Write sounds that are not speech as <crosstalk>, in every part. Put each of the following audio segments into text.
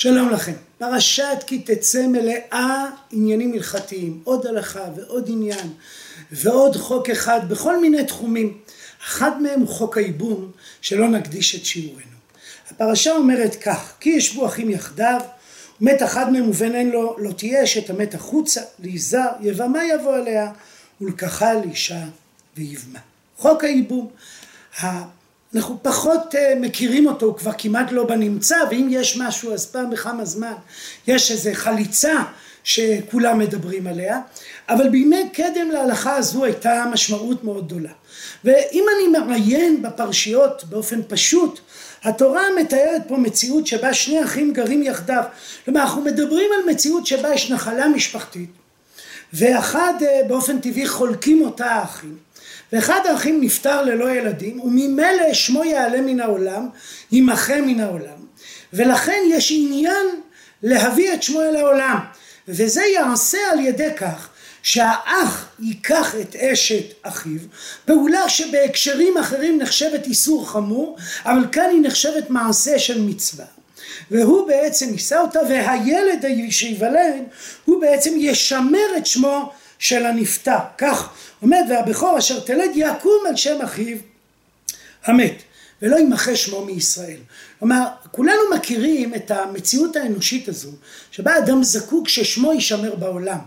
שלום לכם. פרשת כי תצא מלאה עניינים הלכתיים, עוד הלכה ועוד עניין ועוד חוק אחד בכל מיני תחומים. אחד מהם הוא חוק הייבום שלא נקדיש את שיעורנו. הפרשה אומרת כך, כי ישבו אחים יחדיו, מת אחד מהם ובן אין לו, לא תהיה אשת המת החוצה, להיזהר, יבמה יבוא עליה, ולקחה לאישה ויבמה. חוק הייבום. אנחנו פחות אה, מכירים אותו, הוא כבר כמעט לא בנמצא, ואם יש משהו אז פעם בכמה זמן יש איזו חליצה שכולם מדברים עליה, אבל בימי קדם להלכה הזו הייתה משמעות מאוד גדולה. ואם אני מעיין בפרשיות באופן פשוט, התורה מתארת פה מציאות שבה שני אחים גרים יחדיו. כלומר, אנחנו מדברים על מציאות שבה יש נחלה משפחתית, ואחד אה, באופן טבעי חולקים אותה האחים. ואחד האחים נפטר ללא ילדים וממילא שמו יעלה מן העולם, יימחה מן העולם ולכן יש עניין להביא את שמו אל העולם וזה יעשה על ידי כך שהאח ייקח את אשת אחיו, פעולה שבהקשרים אחרים נחשבת איסור חמור, אבל כאן היא נחשבת מעשה של מצווה. והוא בעצם יישא אותה, והילד שייוולד, הוא בעצם ישמר את שמו של הנפטר. כך עומד והבכור אשר תלד יקום על שם אחיו המת ולא ימחה שמו מישראל. כלומר, כולנו מכירים את המציאות האנושית הזו, שבה אדם זקוק ששמו יישמר בעולם,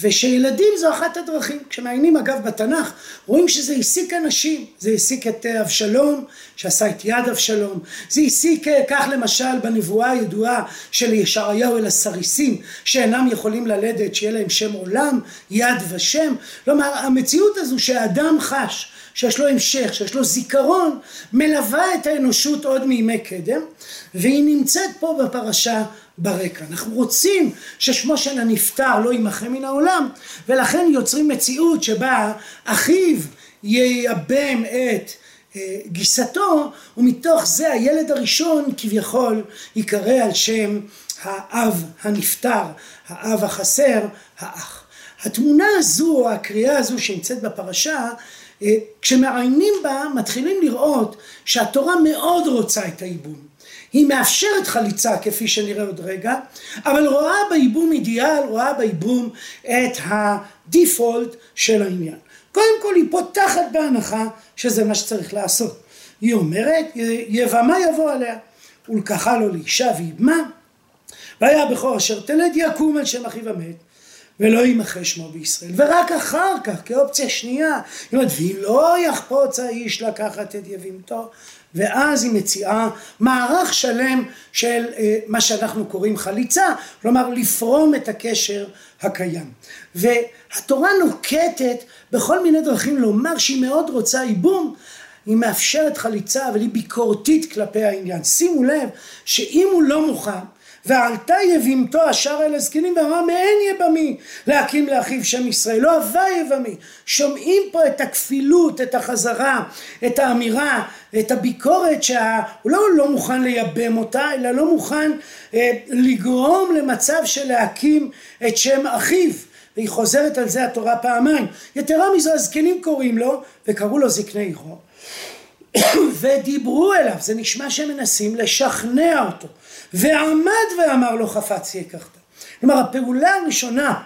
ושילדים זו אחת הדרכים. כשמעיינים אגב בתנ"ך, רואים שזה העסיק אנשים, זה העסיק את אבשלום, שעשה את יד אבשלום, זה העסיק אה, כך למשל בנבואה הידועה של ישעיהו אל הסריסים, שאינם יכולים ללדת, שיהיה להם שם עולם, יד ושם. כלומר, המציאות הזו שאדם חש, שיש לו המשך, שיש לו זיכרון, מלווה את האנושות עוד מימי קדם, והיא נמצאת פה בפרשה ברקע. אנחנו רוצים ששמו של הנפטר לא יימחה מן העולם, ולכן יוצרים מציאות שבה אחיו ייבם את אה, גיסתו, ומתוך זה הילד הראשון כביכול ייקרא על שם האב הנפטר, האב החסר, האח. התמונה הזו, הקריאה הזו שנמצאת בפרשה, כשמעיינים בה מתחילים לראות שהתורה מאוד רוצה את הייבום. היא מאפשרת חליצה כפי שנראה עוד רגע, אבל רואה בייבום אידיאל, רואה בייבום את ה default של העניין. קודם כל היא פותחת בהנחה שזה מה שצריך לעשות. היא אומרת, יבמה יבוא עליה, ולקחה לו לאישה ויבמה, והיה הבכור אשר תלד יקום על שם אחיו המת, ולא יימחה שמו בישראל. ורק אחר כך, כאופציה שנייה, היא אומרת, לא יחפוץ האיש לקחת את יבימתו, ואז היא מציעה מערך שלם של אה, מה שאנחנו קוראים חליצה, כלומר לפרום את הקשר הקיים. והתורה נוקטת בכל מיני דרכים לומר שהיא מאוד רוצה ייבום, היא מאפשרת חליצה אבל היא ביקורתית כלפי העניין. שימו לב שאם הוא לא מוכן ועלתה יבימתו השאר אל הזקנים ואמר מאין יבמי להקים לאחיו שם ישראל? לא הווה יבמי. שומעים פה את הכפילות את החזרה את האמירה את הביקורת שהוא לא, לא מוכן לייבם אותה אלא לא מוכן אה, לגרום למצב של להקים את שם אחיו. והיא חוזרת על זה התורה פעמיים. יתרה מזו הזקנים קוראים לו וקראו לו זקני עירו <coughs> ודיברו אליו, זה נשמע שהם מנסים לשכנע אותו, ועמד ואמר לו חפץ יקחת. כלומר הפעולה הראשונה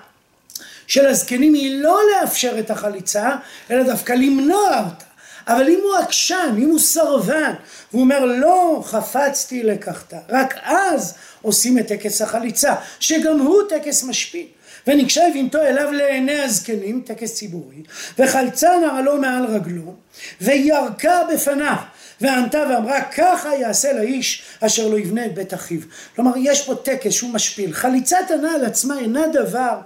של הזקנים היא לא לאפשר את החליצה, אלא דווקא למנוע אותה. אבל אם הוא עקשן, אם הוא סרבן, והוא אומר לא חפצתי לקחת, רק אז עושים את טקס החליצה, שגם הוא טקס משפיל. ונקשה יבימתו אליו לעיני הזקנים, טקס ציבורי, וחלצה נעלו מעל רגלו, וירקה בפניו, וענתה ואמרה ככה יעשה לאיש אשר לא יבנה את בית אחיו. כלומר יש פה טקס שהוא משפיל. חליצת הנעל עצמה אינה דבר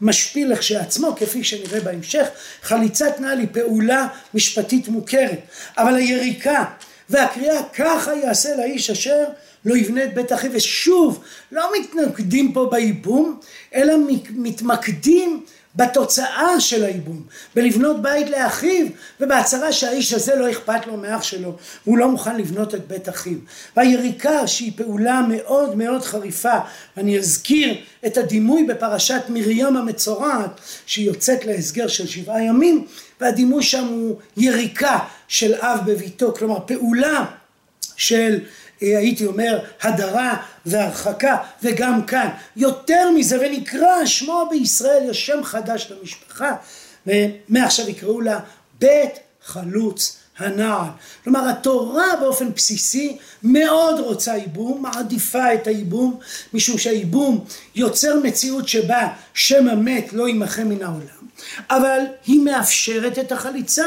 משפיל לכשעצמו כפי שנראה בהמשך. חליצת נעל היא פעולה משפטית מוכרת. אבל היריקה והקריאה ככה יעשה לאיש אשר לא יבנה את בית אחיו, ושוב, לא מתנגדים פה בייבום, אלא מתמקדים בתוצאה של הייבום, בלבנות בית לאחיו, ובהצהרה שהאיש הזה לא אכפת לו מאח שלו, והוא לא מוכן לבנות את בית אחיו. והיריקה שהיא פעולה מאוד מאוד חריפה, ואני אזכיר את הדימוי בפרשת מרים המצורעת, שהיא יוצאת להסגר של שבעה ימים, והדימוי שם הוא יריקה של אב בביתו, כלומר פעולה של הייתי אומר הדרה והרחקה וגם כאן יותר מזה ונקרא שמו בישראל יש שם חדש למשפחה ומעכשיו יקראו לה בית חלוץ הנעל. כלומר התורה באופן בסיסי מאוד רוצה ייבום, מעדיפה את הייבום משום שהייבום יוצר מציאות שבה שם המת לא יימחה מן העולם אבל היא מאפשרת את החליצה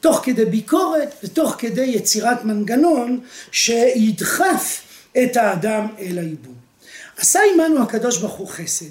תוך כדי ביקורת ותוך כדי יצירת מנגנון שידחף את האדם אל הייבום. עשה עמנו הקדוש ברוך הוא חסד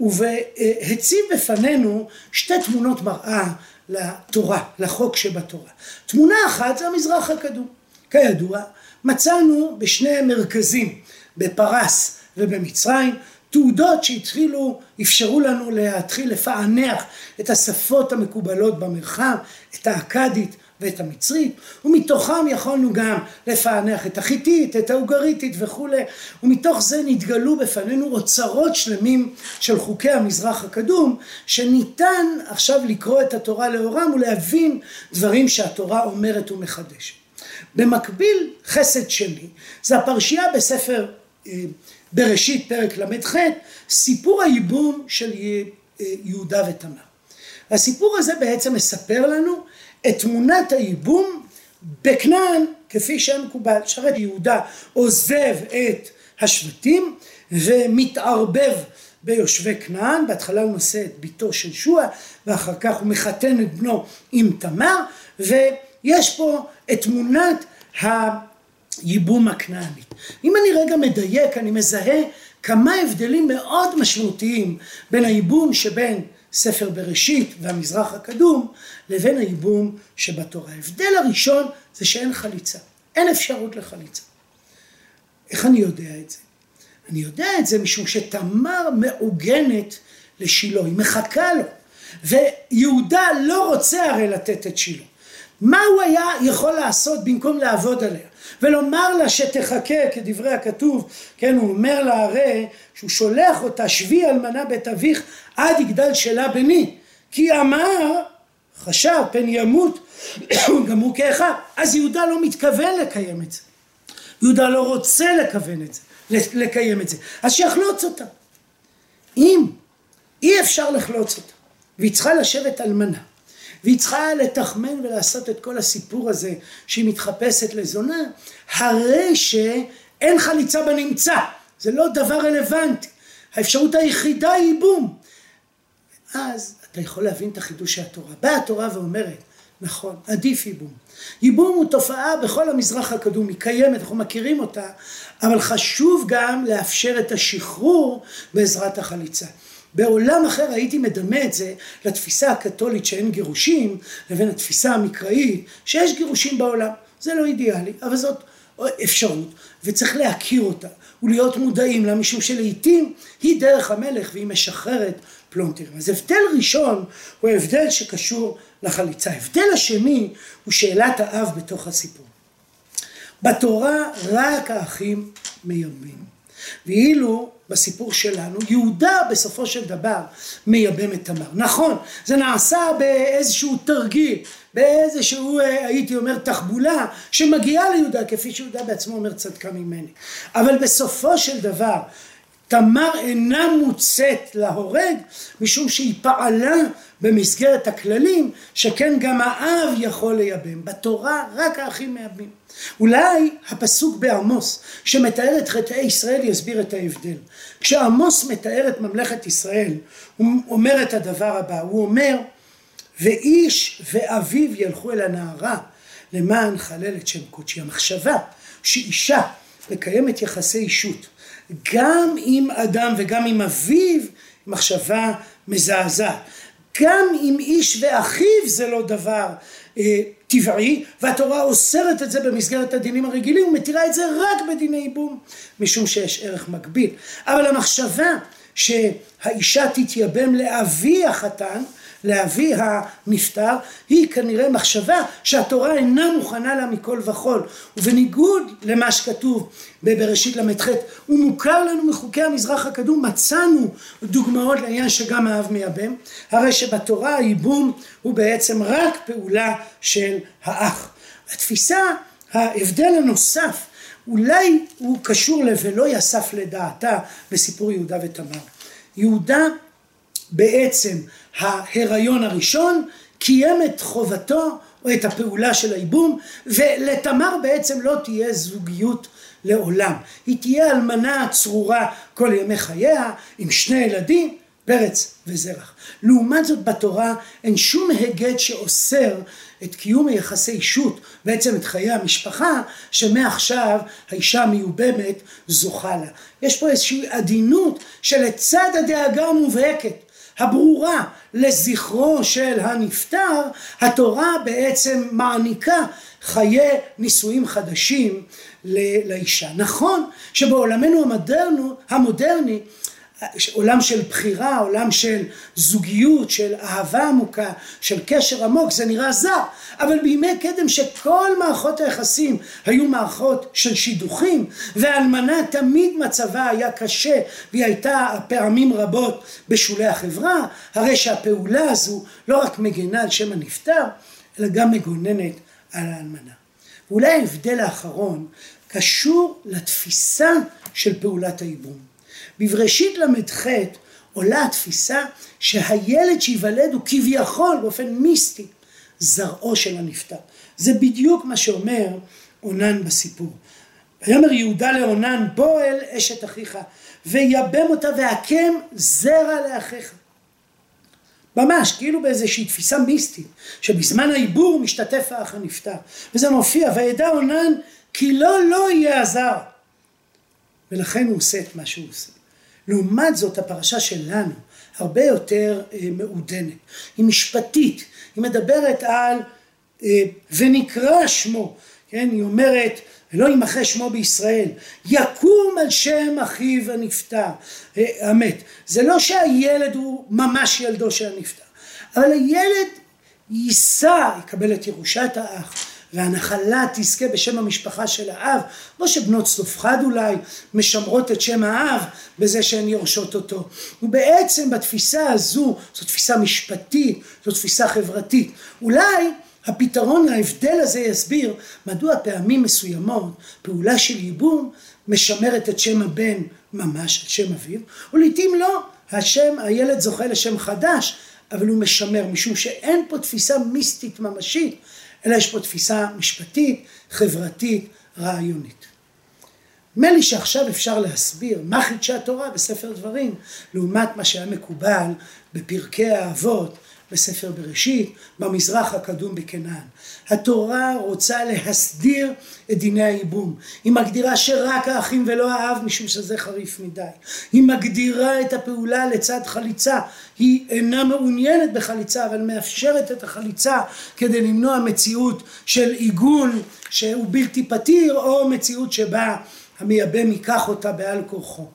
והציב בפנינו שתי תמונות מראה לתורה, לחוק שבתורה. תמונה אחת זה המזרח הקדום. כידוע, מצאנו בשני מרכזים, בפרס ובמצרים, תעודות שהתחילו, אפשרו לנו להתחיל לפענח את השפות המקובלות במרחב, את האכדית ואת המצרית, ומתוכם יכולנו גם לפענח את החיתית, את האוגריתית וכולי, ומתוך זה נתגלו בפנינו אוצרות שלמים של חוקי המזרח הקדום, שניתן עכשיו לקרוא את התורה לאורם ולהבין דברים שהתורה אומרת ומחדשת. במקביל חסד שני, זה הפרשייה בספר אה, בראשית פרק ל"ח, סיפור הייבום של יהודה ותמר. הסיפור הזה בעצם מספר לנו את תמונת הייבום בכנען כפי שהיה מקובל. שרת יהודה עוזב את השבטים ומתערבב ביושבי כנען, בהתחלה הוא נושא את ביתו של שועה ואחר כך הוא מחתן את בנו עם תמר ויש פה את תמונת הייבום הכנענית. אם אני רגע מדייק אני מזהה כמה הבדלים מאוד משמעותיים בין הייבום שבין ספר בראשית והמזרח הקדום לבין הייבום שבתורה. ההבדל הראשון זה שאין חליצה, אין אפשרות לחליצה. איך אני יודע את זה? אני יודע את זה משום שתמר מעוגנת לשילה, היא מחכה לו, ויהודה לא רוצה הרי לתת את שילה. מה הוא היה יכול לעשות במקום לעבוד עליה? ולומר לה שתחכה כדברי הכתוב, כן, הוא אומר לה הרי שהוא שולח אותה שבי אלמנה בית אביך עד יגדל שלה בני, כי אמר, חשב פן ימות <coughs> גם הוא כאחד, אז יהודה לא מתכוון לקיים את זה, יהודה לא רוצה לכוון את זה, לקיים את זה, אז שיחלוץ אותה. אם אי אפשר לחלוץ אותה, והיא צריכה לשבת אלמנה, והיא צריכה לתחמן ולעשות את כל הסיפור הזה שהיא מתחפשת לזונה, הרי שאין חליצה בנמצא, זה לא דבר רלוונטי, האפשרות היחידה היא ייבום. אז אתה יכול להבין את החידוש של התורה. באה התורה ואומרת, נכון, עדיף ייבום. ייבום הוא תופעה בכל המזרח הקדום, היא קיימת, אנחנו מכירים אותה, אבל חשוב גם לאפשר את השחרור בעזרת החליצה. בעולם אחר הייתי מדמה את זה לתפיסה הקתולית שאין גירושים, לבין התפיסה המקראית שיש גירושים בעולם. זה לא אידיאלי, אבל זאת אפשרות, וצריך להכיר אותה, ולהיות מודעים לה, משום שלעיתים היא דרך המלך והיא משחררת פלונטרים. אז הבדל ראשון הוא ההבדל שקשור לחליצה. ההבדל השני הוא שאלת האב בתוך הסיפור. בתורה רק האחים מייבאים. ואילו בסיפור שלנו, יהודה בסופו של דבר מייבם את תמר. נכון, זה נעשה באיזשהו תרגיל, באיזשהו, אה, הייתי אומר, תחבולה, שמגיעה ליהודה, כפי שיהודה בעצמו אומר צדקה ממני. אבל בסופו של דבר, תמר אינה מוצאת להורג משום שהיא פעלה במסגרת הכללים שכן גם האב יכול לייבם. בתורה רק האחים מייבמים. אולי הפסוק בעמוס שמתאר את חטאי ישראל יסביר את ההבדל. כשעמוס מתאר את ממלכת ישראל הוא אומר את הדבר הבא, הוא אומר ואיש ואביו ילכו אל הנערה למען חלל את שם קודשי. המחשבה שאישה מקיימת יחסי אישות גם עם אדם וגם עם אביו מחשבה מזעזעת. גם עם איש ואחיו זה לא דבר אה, טבעי, והתורה אוסרת את זה במסגרת הדינים הרגילים ומתירה את זה רק בדיני ייבום, משום שיש ערך מקביל. אבל המחשבה שהאישה תתייבם לאבי החתן, לאבי הנפטר, היא כנראה מחשבה שהתורה אינה מוכנה לה מכל וכול. ובניגוד למה שכתוב בבראשית ל"ח, הוא מוכר לנו מחוקי המזרח הקדום, מצאנו דוגמאות לעניין שגם האב מייבם, הרי שבתורה הייבום הוא בעצם רק פעולה של האח. התפיסה, ההבדל הנוסף אולי הוא קשור ל"ולא יסף לדעתה" בסיפור יהודה ותמר. יהודה בעצם ההיריון הראשון קיים את חובתו או את הפעולה של הייבום ולתמר בעצם לא תהיה זוגיות לעולם. היא תהיה אלמנה צרורה כל ימי חייה עם שני ילדים פרץ וזרח. לעומת זאת בתורה אין שום היגד שאוסר את קיום היחסי אישות, בעצם את חיי המשפחה, שמעכשיו האישה המיובמת זוכה לה. יש פה איזושהי עדינות שלצד הדאגה המובהקת, הברורה, לזכרו של הנפטר, התורה בעצם מעניקה חיי נישואים חדשים לאישה. נכון שבעולמנו המודרנו, המודרני עולם של בחירה, עולם של זוגיות, של אהבה עמוקה, של קשר עמוק, זה נראה זר, אבל בימי קדם שכל מערכות היחסים היו מערכות של שידוכים, ואלמנה תמיד מצבה היה קשה, והיא הייתה פעמים רבות בשולי החברה, הרי שהפעולה הזו לא רק מגנה על שם הנפטר, אלא גם מגוננת על האלמנה. ואולי ההבדל האחרון קשור לתפיסה של פעולת הייבום. בבראשית ל"ח עולה התפיסה שהילד שייוולד הוא כביכול באופן מיסטי זרעו של הנפטר. זה בדיוק מה שאומר אונן בסיפור. ויאמר יהודה לאונן בוא אל אשת אחיך ויבם אותה והקם זרע לאחיך. ממש, כאילו באיזושהי תפיסה מיסטית, שבזמן העיבור משתתף האח הנפטר. וזה מופיע, וידע אונן כי לא לא יהיה הזר. ולכן הוא עושה את מה שהוא עושה. לעומת זאת הפרשה שלנו הרבה יותר אה, מעודנת, היא משפטית, היא מדברת על אה, ונקרא שמו, כן, היא אומרת ולא ימחה שמו בישראל, יקום על שם אחיו הנפטר, אה, המת. זה לא שהילד הוא ממש ילדו של הנפטר, אבל הילד יישא, יקבל את ירושת האח, והנחלה תזכה בשם המשפחה של האב, לא שבנות צלופחד אולי משמרות את שם האב בזה שהן יורשות אותו. ובעצם בתפיסה הזו, זו תפיסה משפטית, זו תפיסה חברתית. אולי הפתרון להבדל הזה יסביר מדוע פעמים מסוימות פעולה של ייבום משמרת את שם הבן ממש, את שם אביו, ולעיתים לא, השם, הילד זוכה לשם חדש, אבל הוא משמר, משום שאין פה תפיסה מיסטית ממשית אלא יש פה תפיסה משפטית, חברתית, רעיונית. נדמה לי שעכשיו אפשר להסביר מה חידשה התורה בספר דברים, לעומת מה שהיה מקובל בפרקי האבות בספר בראשית, במזרח הקדום בכנען. התורה רוצה להסדיר את דיני הייבום. היא מגדירה שרק האחים ולא האב, משום שזה חריף מדי. היא מגדירה את הפעולה לצד חליצה. היא אינה מעוניינת בחליצה, אבל מאפשרת את החליצה כדי למנוע מציאות של עיגון שהוא בלתי פתיר, או מציאות שבה המייבם ייקח אותה בעל כורחו.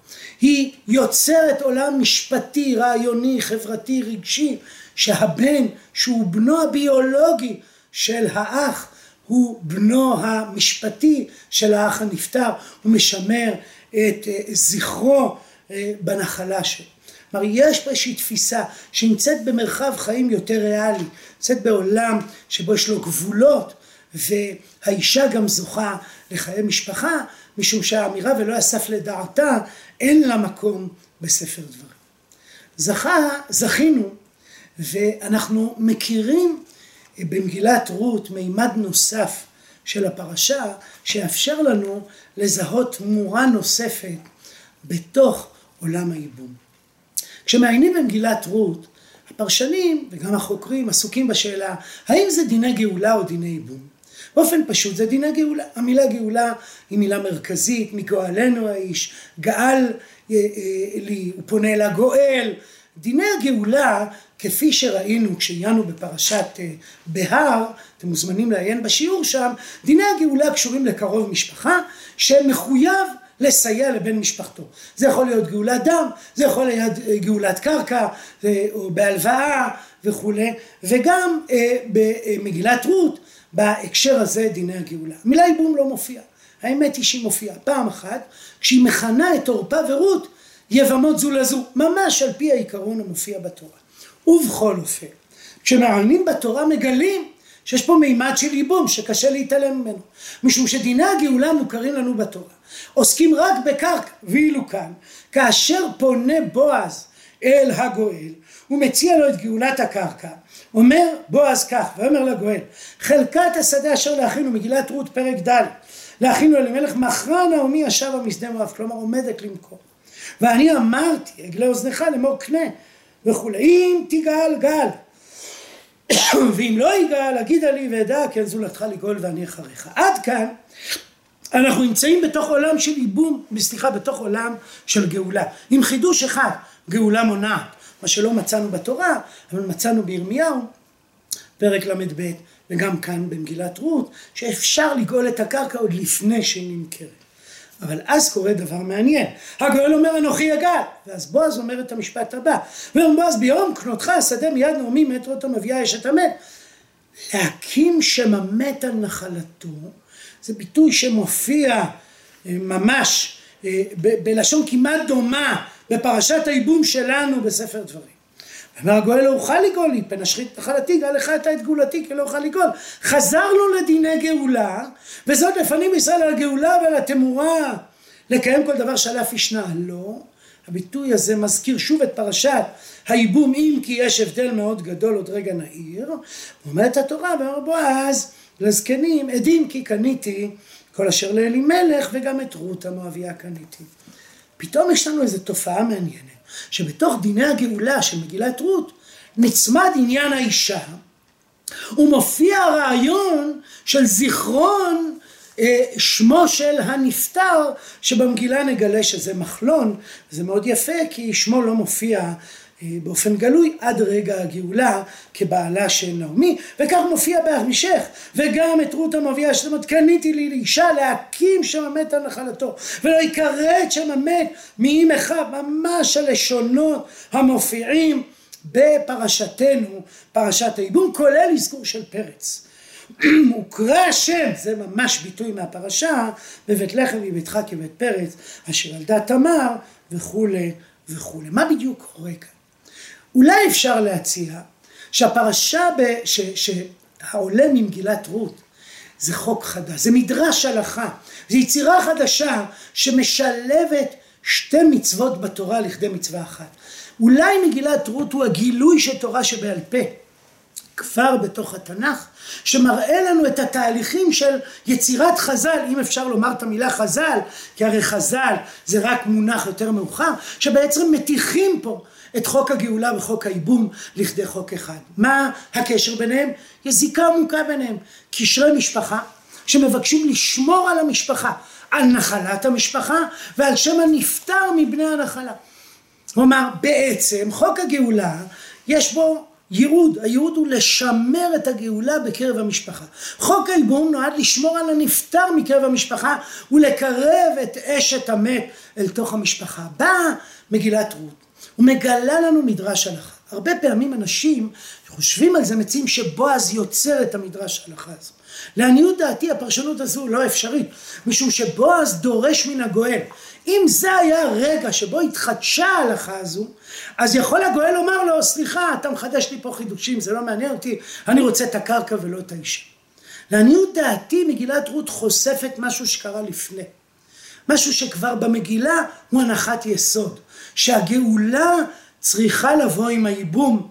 היא יוצרת עולם משפטי, רעיוני, חברתי, רגשי, שהבן שהוא בנו הביולוגי של האח הוא בנו המשפטי של האח הנפטר, הוא משמר את אה, זכרו אה, בנחלה שלו. כלומר יש פה איזושהי תפיסה שנמצאת במרחב חיים יותר ריאלי, נמצאת בעולם שבו יש לו גבולות והאישה גם זוכה לחיי משפחה משום שהאמירה ולא אסף לדעתה אין לה מקום בספר דברים. זכה, זכינו ואנחנו מכירים במגילת רות מימד נוסף של הפרשה שיאפשר לנו לזהות תמורה נוספת בתוך עולם הייבום. כשמעיינים במגילת רות הפרשנים וגם החוקרים עסוקים בשאלה האם זה דיני גאולה או דיני ייבום. באופן פשוט זה דיני גאולה. המילה גאולה היא מילה מרכזית, מגואלנו האיש, גאל אה, אה, לי, הוא פונה אל הגואל. דיני הגאולה כפי שראינו כשעיינו בפרשת אה, בהר, אתם מוזמנים לעיין בשיעור שם, דיני הגאולה קשורים לקרוב משפחה שמחויב לסייע לבן משפחתו. זה יכול להיות גאולת דם, זה יכול להיות אה, גאולת קרקע, אה, או בהלוואה וכולי, וגם במגילת רות, בהקשר הזה דיני הגאולה. המילה ייבום לא מופיעה, האמת היא שהיא מופיעה פעם אחת, כשהיא מכנה את עורפה ורות יבמות זו לזו, ממש על פי העיקרון המופיע בתורה. ובכל אופן, כשמעיינים בתורה מגלים שיש פה מימד של ייבום שקשה להתעלם ממנו. משום שדיני הגאולה מוכרים לנו בתורה. עוסקים רק בקרקע, ואילו כאן, כאשר פונה בועז אל הגואל, הוא מציע לו את גאולת הקרקע, אומר בועז כך, ואומר לגואל, חלקת השדה אשר להכינו, מגילת רות פרק ד', להכינו אלימלך, מכרה נעמי ישבה משדה מואב, כלומר עומדת למכור. ואני אמרתי, עגלי אוזנך לאמור קנה, וכולי, אם תגאל גל, ואם לא יגאל, אגידה לי ואדע, כן זולתך לגאול ואני אחריך. עד כאן אנחנו נמצאים בתוך עולם של ייבום, סליחה, בתוך עולם של גאולה. עם חידוש אחד, גאולה מונעת, מה שלא מצאנו בתורה, אבל מצאנו בירמיהו, פרק ל"ב, וגם כאן במגילת רות, שאפשר לגאול את הקרקע עוד לפני שהיא נמכרת. אבל אז קורה דבר מעניין. הגואל אומר אנוכי הגל, ואז בועז אומר את המשפט הבא. ואומר בועז ביום קנותך השדה מיד נעמי מת אותו מביאה אשת המת. להקים שם המת על נחלתו, זה ביטוי שמופיע אה, ממש אה, בלשון כמעט דומה בפרשת הייבום שלנו בספר דברים. אמר הגואל לא אוכל לגאול לי, פן אשחית נחלתי, גאל לך אתה את גאולתי כי לא אוכל לגאול. חזרנו לדיני גאולה, וזאת לפנים ישראל על הגאולה ועל התמורה, לקיים כל דבר שעליו ישנה. לא, הביטוי הזה מזכיר שוב את פרשת הייבום, אם כי יש הבדל מאוד גדול, עוד רגע נעיר. אומרת התורה, ואומר בועז, לזקנים, עדים כי קניתי כל אשר לאלימלך וגם את רות המואביה קניתי. פתאום יש לנו איזו תופעה מעניינת. שבתוך דיני הגאולה של מגילת רות נצמד עניין האישה ומופיע הרעיון של זיכרון אה, שמו של הנפטר שבמגילה נגלה שזה מחלון זה מאוד יפה כי שמו לא מופיע באופן גלוי עד רגע הגאולה כבעלה של נעמי וכך מופיע בהמשך וגם את רות המביאה שלמות קניתי לי לאישה להקים שם המת על נחלתו ולא יכרת שם המת אחד ממש הלשונות המופיעים בפרשתנו פרשת הייבום כולל אזכור של פרץ <clears throat> הוקרא השם, זה ממש ביטוי מהפרשה, בבית לחם מביתך כבית פרץ, אשר על דת תמר וכולי וכולי. מה בדיוק קורה כאן? אולי אפשר להציע שהפרשה ב, ש, שהעולה ממגילת רות זה חוק חדש, זה מדרש הלכה, זו יצירה חדשה שמשלבת שתי מצוות בתורה לכדי מצווה אחת. אולי מגילת רות הוא הגילוי של תורה שבעל פה. כבר בתוך התנ"ך, שמראה לנו את התהליכים של יצירת חז"ל, אם אפשר לומר את המילה חז"ל, כי הרי חז"ל זה רק מונח יותר מאוחר, שבעצם מתיחים פה את חוק הגאולה וחוק הייבום לכדי חוק אחד. מה הקשר ביניהם? יש זיקה עמוקה ביניהם. קשרי משפחה שמבקשים לשמור על המשפחה, על נחלת המשפחה ועל שם הנפטר מבני הנחלה. כלומר, בעצם חוק הגאולה יש בו ייעוד, הייעוד הוא לשמר את הגאולה בקרב המשפחה. חוק הייבום נועד לשמור על הנפטר מקרב המשפחה ולקרב את אשת המת אל תוך המשפחה. באה מגילת רות ומגלה לנו מדרש הלכה. הרבה פעמים אנשים חושבים על זה מציעים שבועז יוצר את המדרש הלכה הזו. לעניות דעתי הפרשנות הזו לא אפשרית, משום שבועז דורש מן הגואל. אם זה היה הרגע שבו התחדשה ההלכה הזו, אז יכול הגואל לומר לו, סליחה, אתה מחדש לי פה חידושים, זה לא מעניין אותי, אני רוצה את הקרקע ולא את האישה. לעניות דעתי מגילת רות חושפת משהו שקרה לפני. משהו שכבר במגילה הוא הנחת יסוד. שהגאולה צריכה לבוא עם הייבום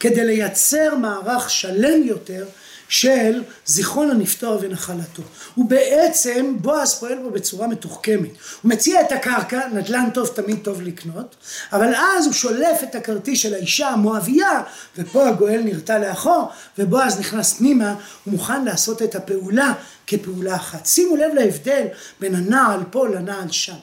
כדי לייצר מערך שלם יותר של זיכרון הנפטר ונחלתו. הוא בעצם, בועז פועל בו בצורה מתוחכמת. הוא מציע את הקרקע, נדל"ן טוב תמיד טוב לקנות, אבל אז הוא שולף את הכרטיס של האישה המואבייה, ופה הגואל נרתע לאחור, ובועז נכנס פנימה, הוא מוכן לעשות את הפעולה כפעולה אחת. שימו לב להבדל בין הנעל פה לנעל שם.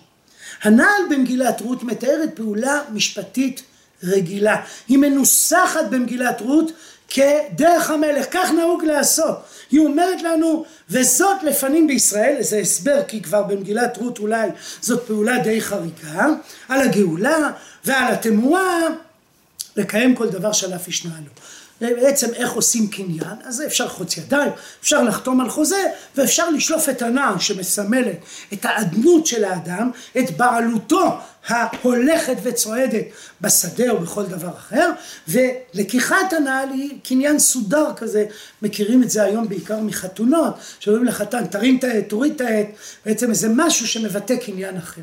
הנעל במגילת רות מתארת פעולה משפטית רגילה. היא מנוסחת במגילת רות כדרך המלך, כך נהוג לעשות. היא אומרת לנו, וזאת לפנים בישראל, זה הסבר כי כבר במגילת רות אולי זאת פעולה די חריגה, על הגאולה ועל התמורה, לקיים כל דבר שעליו ישנה לו. בעצם איך עושים קניין, אז אפשר לחוץ ידיים, אפשר לחתום על חוזה ואפשר לשלוף את הנעל שמסמלת את האדנות של האדם, את בעלותו ההולכת וצועדת בשדה או בכל דבר אחר, ולקיחת הנעל היא קניין סודר כזה, מכירים את זה היום בעיקר מחתונות, שאומרים לחתן תרים את העט, תוריד את העט, בעצם איזה משהו שמבטא קניין אחר.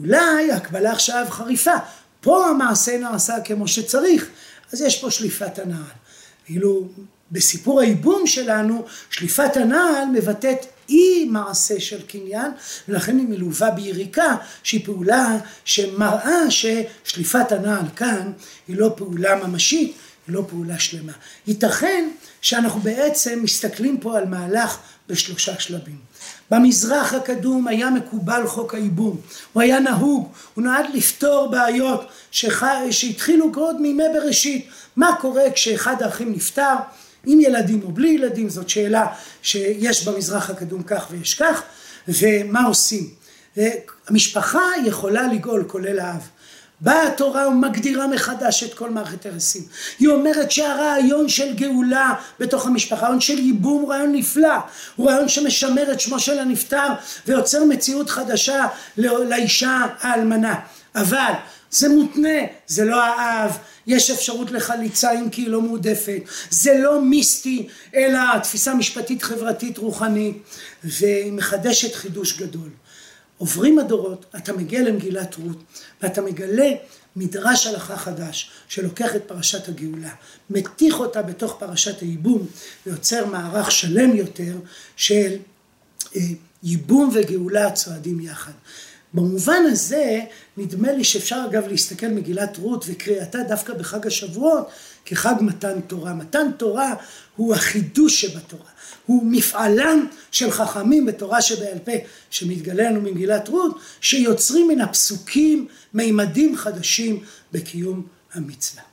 אולי הקבלה עכשיו חריפה, פה המעשה נעשה כמו שצריך, אז יש פה שליפת הנעל. ואילו בסיפור הייבום שלנו, שליפת הנעל מבטאת אי מעשה של קניין, ולכן היא מלווה ביריקה, שהיא פעולה שמראה ששליפת הנעל כאן היא לא פעולה ממשית, היא לא פעולה שלמה. ייתכן שאנחנו בעצם מסתכלים פה על מהלך בשלושה שלבים. במזרח הקדום היה מקובל חוק הייבום, הוא היה נהוג, הוא נועד לפתור בעיות. שהתחילו עוד מימי בראשית, מה קורה כשאחד האחים נפטר, עם ילדים או בלי ילדים, זאת שאלה שיש במזרח הקדום כך ויש כך, ומה עושים. המשפחה יכולה לגאול כולל האב. באה התורה ומגדירה מחדש את כל מערכת הרסים. היא אומרת שהרעיון של גאולה בתוך המשפחה, רעיון של ייבום הוא רעיון נפלא, הוא רעיון שמשמר את שמו של הנפטר ויוצר מציאות חדשה לאישה האלמנה. אבל זה מותנה, זה לא האב, יש אפשרות לחליצה אם כי היא לא מועדפת, זה לא מיסטי אלא תפיסה משפטית חברתית רוחנית והיא מחדשת חידוש גדול. עוברים הדורות, אתה מגיע למגילת רות, ואתה מגלה מדרש הלכה חדש, שלוקח את פרשת הגאולה, מתיך אותה בתוך פרשת הייבום, ויוצר מערך שלם יותר של אה, ייבום וגאולה הצועדים יחד. במובן הזה, נדמה לי שאפשר אגב להסתכל מגילת רות וקריאתה דווקא בחג השבועות כחג מתן תורה. מתן תורה הוא החידוש שבתורה. הוא מפעלם של חכמים בתורה שבעל פה שמתגלה לנו ממגילת רות שיוצרים מן הפסוקים מימדים חדשים בקיום המצווה